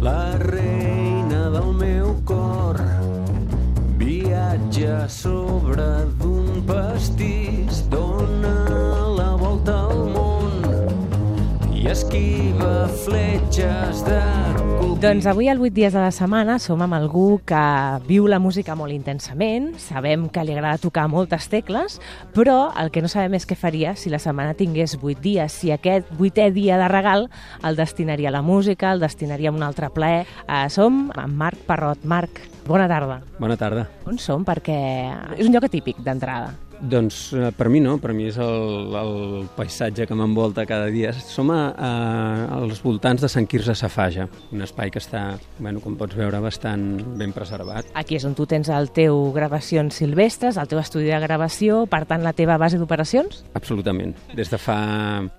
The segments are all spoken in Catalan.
La reina del meu cor viatja sobre esquiva fletxes de. Doncs avui, al 8 dies de la setmana, som amb algú que viu la música molt intensament, sabem que li agrada tocar moltes tecles, però el que no sabem és què faria si la setmana tingués 8 dies, si aquest vuitè dia de regal el destinaria a la música, el destinaria a un altre plaer. Uh, som amb Marc Parrot. Marc, bona tarda. Bona tarda. On som? Perquè és un lloc atípic d'entrada. Doncs eh, per mi no, per mi és el, el paisatge que m'envolta cada dia. Som a, a, als voltants de Sant Quirze Safaja, un espai que està, bueno, com pots veure, bastant ben preservat. Aquí és on tu tens el teu gravacions silvestres, el teu estudi de gravació, per tant, la teva base d'operacions? Absolutament, des de fa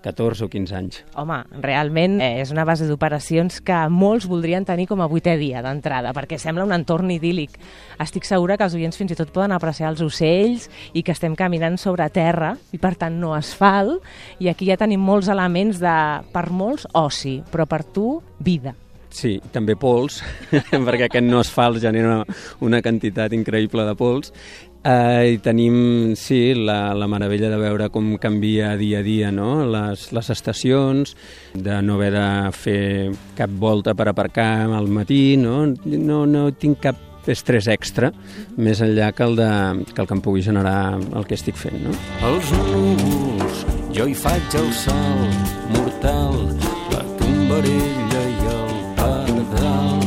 14 o 15 anys. Home, realment eh, és una base d'operacions que molts voldrien tenir com a vuitè dia d'entrada, perquè sembla un entorn idíl·lic. Estic segura que els oients fins i tot poden apreciar els ocells i que estem caminant sobre terra i per tant no asfalt i aquí ja tenim molts elements de, per molts, oci, però per tu, vida. Sí, també pols, perquè aquest no asfalt genera una quantitat increïble de pols. Eh, I tenim, sí, la, la meravella de veure com canvia dia a dia no? les, les estacions, de no haver de fer cap volta per aparcar al matí, no, no, no tinc cap estrès extra, més enllà que el, de, que el que em pugui generar el que estic fent. No? Els núvols, jo hi faig el sol mortal, la tombarella i el pardal.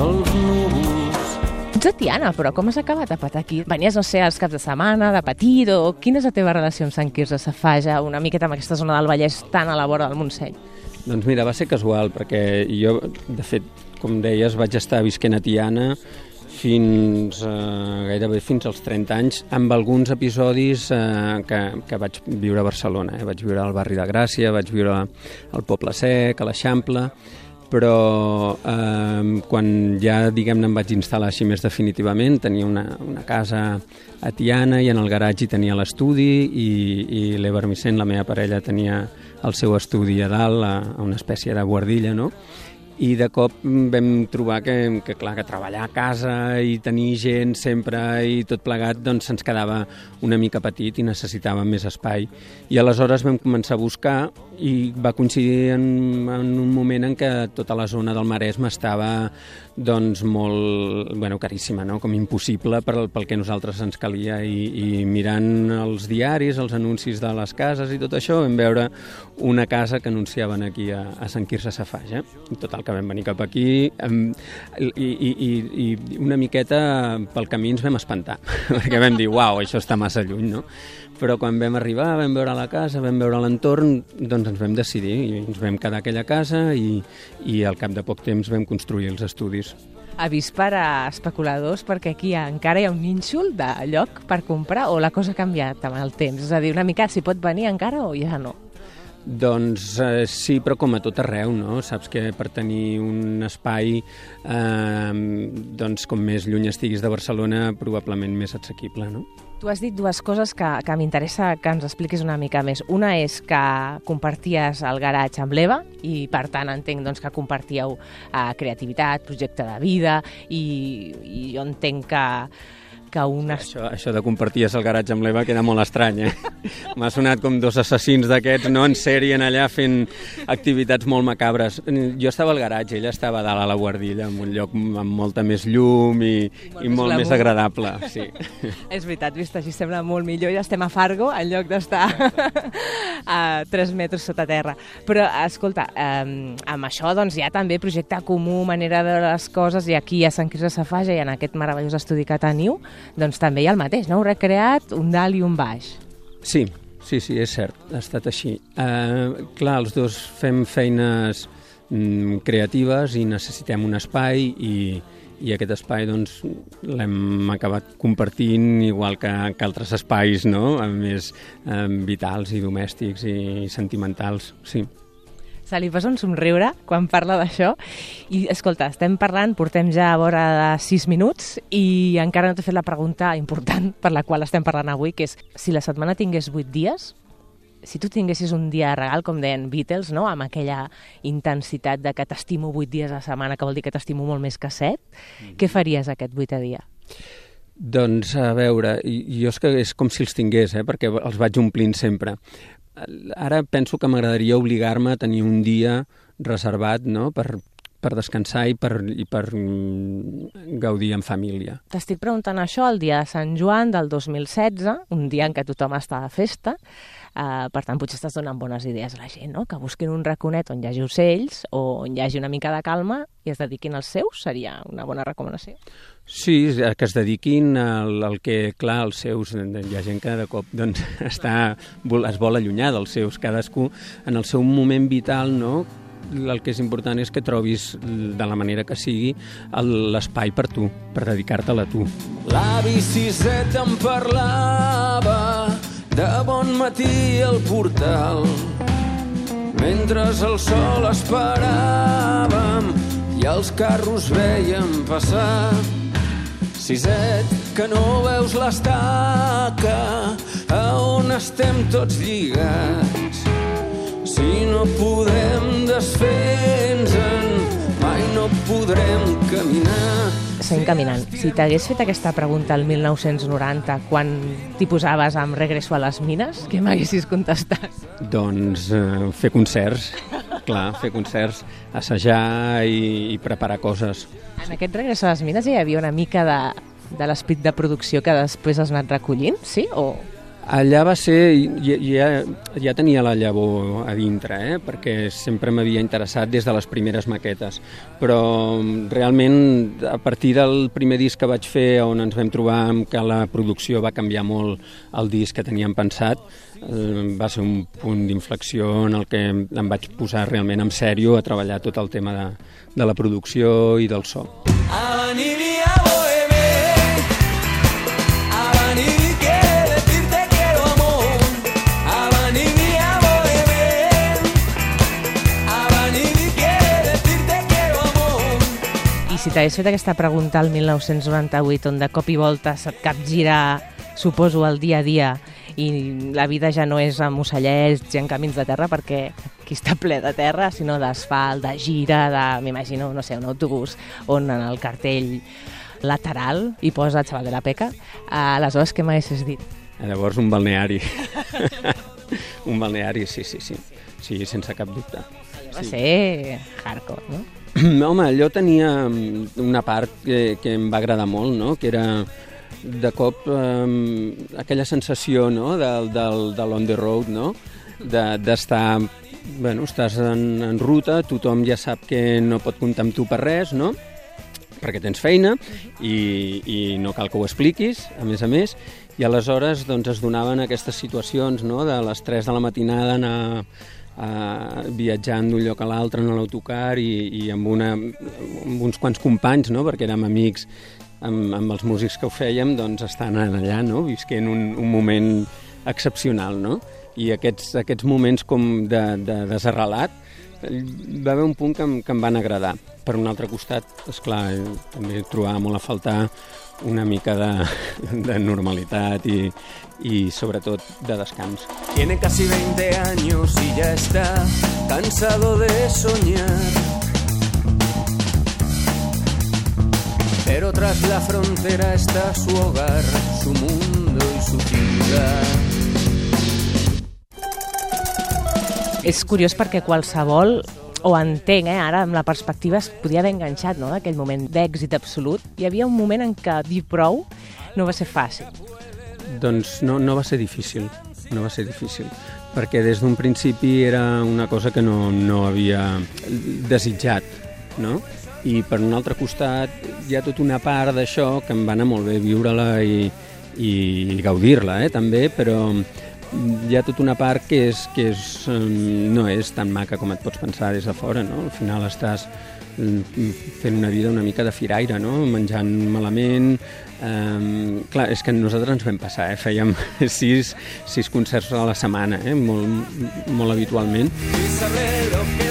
Els núvols... Ets de Tiana, però com has acabat a patar aquí? Venies, no sé, als caps de setmana, de petit, o quina és la teva relació amb Sant Quirze Safaja, una miqueta amb aquesta zona del Vallès tan a la vora del Montseny? Doncs mira, va ser casual, perquè jo, de fet, com deies, vaig estar visquent a Tiana fins eh, gairebé fins als 30 anys, amb alguns episodis eh, que, que vaig viure a Barcelona. Eh? Vaig viure al barri de Gràcia, vaig viure al Poble Sec, a l'Eixample, però eh, quan ja diguem-ne em vaig instal·lar així més definitivament, tenia una, una casa a Tiana i en el garatge tenia l'estudi i, i l'Ever la meva parella, tenia el seu estudi a dalt, a, a una espècie de guardilla, no? I de cop vam trobar que, que, clar, que treballar a casa i tenir gent sempre i tot plegat doncs se'ns quedava una mica petit i necessitàvem més espai. I aleshores vam començar a buscar i va coincidir en, en un moment en què tota la zona del Maresme estava doncs molt, bueno, caríssima, no? com impossible per, pel que nosaltres ens calia i, i mirant els diaris, els anuncis de les cases i tot això vam veure una casa que anunciaven aquí a, a Sant Quirze Safaja. Total, que vam venir cap aquí i, i, i, i una miqueta pel camí ens vam espantar, perquè vam dir, uau, això està massa lluny, no? Però quan vam arribar, vam veure la casa, vam veure l'entorn, doncs ens vam decidir i ens vam quedar a aquella casa i, i al cap de poc temps vam construir els estudis. Avís per a especuladors, perquè aquí encara hi ha un nínxol de lloc per comprar o la cosa ha canviat amb el temps? És a dir, una mica si pot venir encara o ja no? Doncs eh, sí, però com a tot arreu, no? Saps que per tenir un espai, eh, doncs com més lluny estiguis de Barcelona, probablement més assequible, no? Tu has dit dues coses que, que m'interessa que ens expliquis una mica més. Una és que comparties el garatge amb l'Eva i, per tant, entenc doncs, que compartíeu eh, creativitat, projecte de vida i, i jo entenc que que una... Això, això de compartir el garatge amb l'Eva queda molt estrany, eh? M'ha sonat com dos assassins d'aquests, no en sèrie, allà fent activitats molt macabres. Jo estava al garatge, ella estava a dalt a la guardilla, en un lloc amb molta més llum i, molt, i molt més, més agradable. Sí. És veritat, vist així sembla molt millor. Ja estem a Fargo, en lloc d'estar a 3 metres sota terra. Però, escolta, eh, amb això doncs, hi ha també projecte comú, manera de veure les coses, i aquí a Sant Quirze Safaja i en aquest meravellós estudi que teniu, doncs també hi ha el mateix, no? recreat, un dalt i un baix. Sí, sí, sí, és cert, ha estat així. Uh, clar, els dos fem feines mm, creatives i necessitem un espai i, i aquest espai doncs, l'hem acabat compartint igual que, que altres espais no? més eh, vitals i domèstics i sentimentals, sí se li posa un somriure quan parla d'això. I, escolta, estem parlant, portem ja a vora de 6 minuts i encara no t'he fet la pregunta important per la qual estem parlant avui, que és si la setmana tingués 8 dies, si tu tinguessis un dia regal, com deien Beatles, no? amb aquella intensitat de que t'estimo vuit dies a la setmana, que vol dir que t'estimo molt més que set, mm. què faries aquest vuitè dia? Doncs, a veure, jo és que és com si els tingués, eh? perquè els vaig omplint sempre. Ara penso que m'agradaria obligar-me a tenir un dia reservat no? per, per descansar i per, i per gaudir en família. T'estic preguntant això el dia de Sant Joan del 2016, un dia en què tothom està de festa, Uh, per tant, potser estàs donant bones idees a la gent, no? que busquin un raconet on hi hagi ocells o on hi hagi una mica de calma i es dediquin als seus, seria una bona recomanació. Sí, que es dediquin al, al que, clar, els seus, hi ha gent que de cop doncs, està, es vol allunyar dels seus, cadascú en el seu moment vital, no?, el que és important és que trobis, de la manera que sigui, l'espai per tu, per dedicar-te-la a tu. L'avi Siset em parlava de bon matí al portal. Mentre el sol esperàvem i els carros veiem passar. Siset, que no veus l'estaca a on estem tots lligats? Si no podem desfer-nos-en mai no podrem caminar seguim caminant. Si t'hagués fet aquesta pregunta el 1990, quan t'hi posaves amb Regreso a les mines, què m'haguessis contestat? Doncs eh, fer concerts, clar, fer concerts, assajar i, i preparar coses. En aquest Regreso a les mines hi havia una mica de, de l'esprit de producció que després has anat recollint, sí? O Allà va ser, ja, ja, tenia la llavor a dintre, eh? perquè sempre m'havia interessat des de les primeres maquetes, però realment a partir del primer disc que vaig fer on ens vam trobar que la producció va canviar molt el disc que teníem pensat, eh, va ser un punt d'inflexió en el que em vaig posar realment en sèrio a treballar tot el tema de, de la producció i del so. Aniria si t'hagués fet aquesta pregunta al 1998, on de cop i volta se't capgira, suposo, el dia a dia, i la vida ja no és amb ocellets i en camins de terra, perquè aquí està ple de terra, sinó d'asfalt, de gira, de, m'imagino, no sé, un autobús on en el cartell lateral hi posa Xaval de la Peca, aleshores què m'haguessis dit? Llavors un balneari. un balneari, sí, sí, sí. Sí, sense cap dubte. Allò va sí. ser hardcore, no? Home, allò tenia mm, una part que, que em va agradar molt, no? que era de cop eh, aquella sensació no? del, del, de l'on the road, no? d'estar, de, bueno, estàs en, en ruta, tothom ja sap que no pot comptar amb tu per res, no? perquè tens feina i, i no cal que ho expliquis, a més a més, i aleshores doncs, es donaven aquestes situacions no? de les 3 de la matinada anar eh, viatjant d'un lloc a l'altre en l'autocar i, i amb, una, amb uns quants companys, no? perquè érem amics amb, amb els músics que ho fèiem, doncs estan allà, no? visquent un, un moment excepcional. No? I aquests, aquests moments com de, de desarrelat va haver un punt que em, que em van agradar. Per un altre costat, és clar, també trobava molt a faltar una mica de, de normalitat i, y sobre todo de descans. Tiene casi 20 años y ya está cansado de soñar. Pero tras la frontera está su hogar, su mundo y su ciudad. És curiós perquè qualsevol o entenc, eh, ara amb la perspectiva es podia haver enganxat no, aquell moment d'èxit absolut. Hi havia un moment en què dir prou no va ser fàcil. Doncs no, no va ser difícil, no va ser difícil, perquè des d'un principi era una cosa que no, no havia desitjat, no? I per un altre costat hi ha tota una part d'això que em va anar molt bé viure-la i, i gaudir-la, eh, també, però hi ha tota una part que, és, que és, no és tan maca com et pots pensar des de fora, no? Al final estàs fent una vida una mica de firaire, no? menjant malament, Um, clar, és que nosaltres ens vam passar, eh? fèiem sis, sis concerts a la setmana, eh? molt, molt habitualment. I saber lo que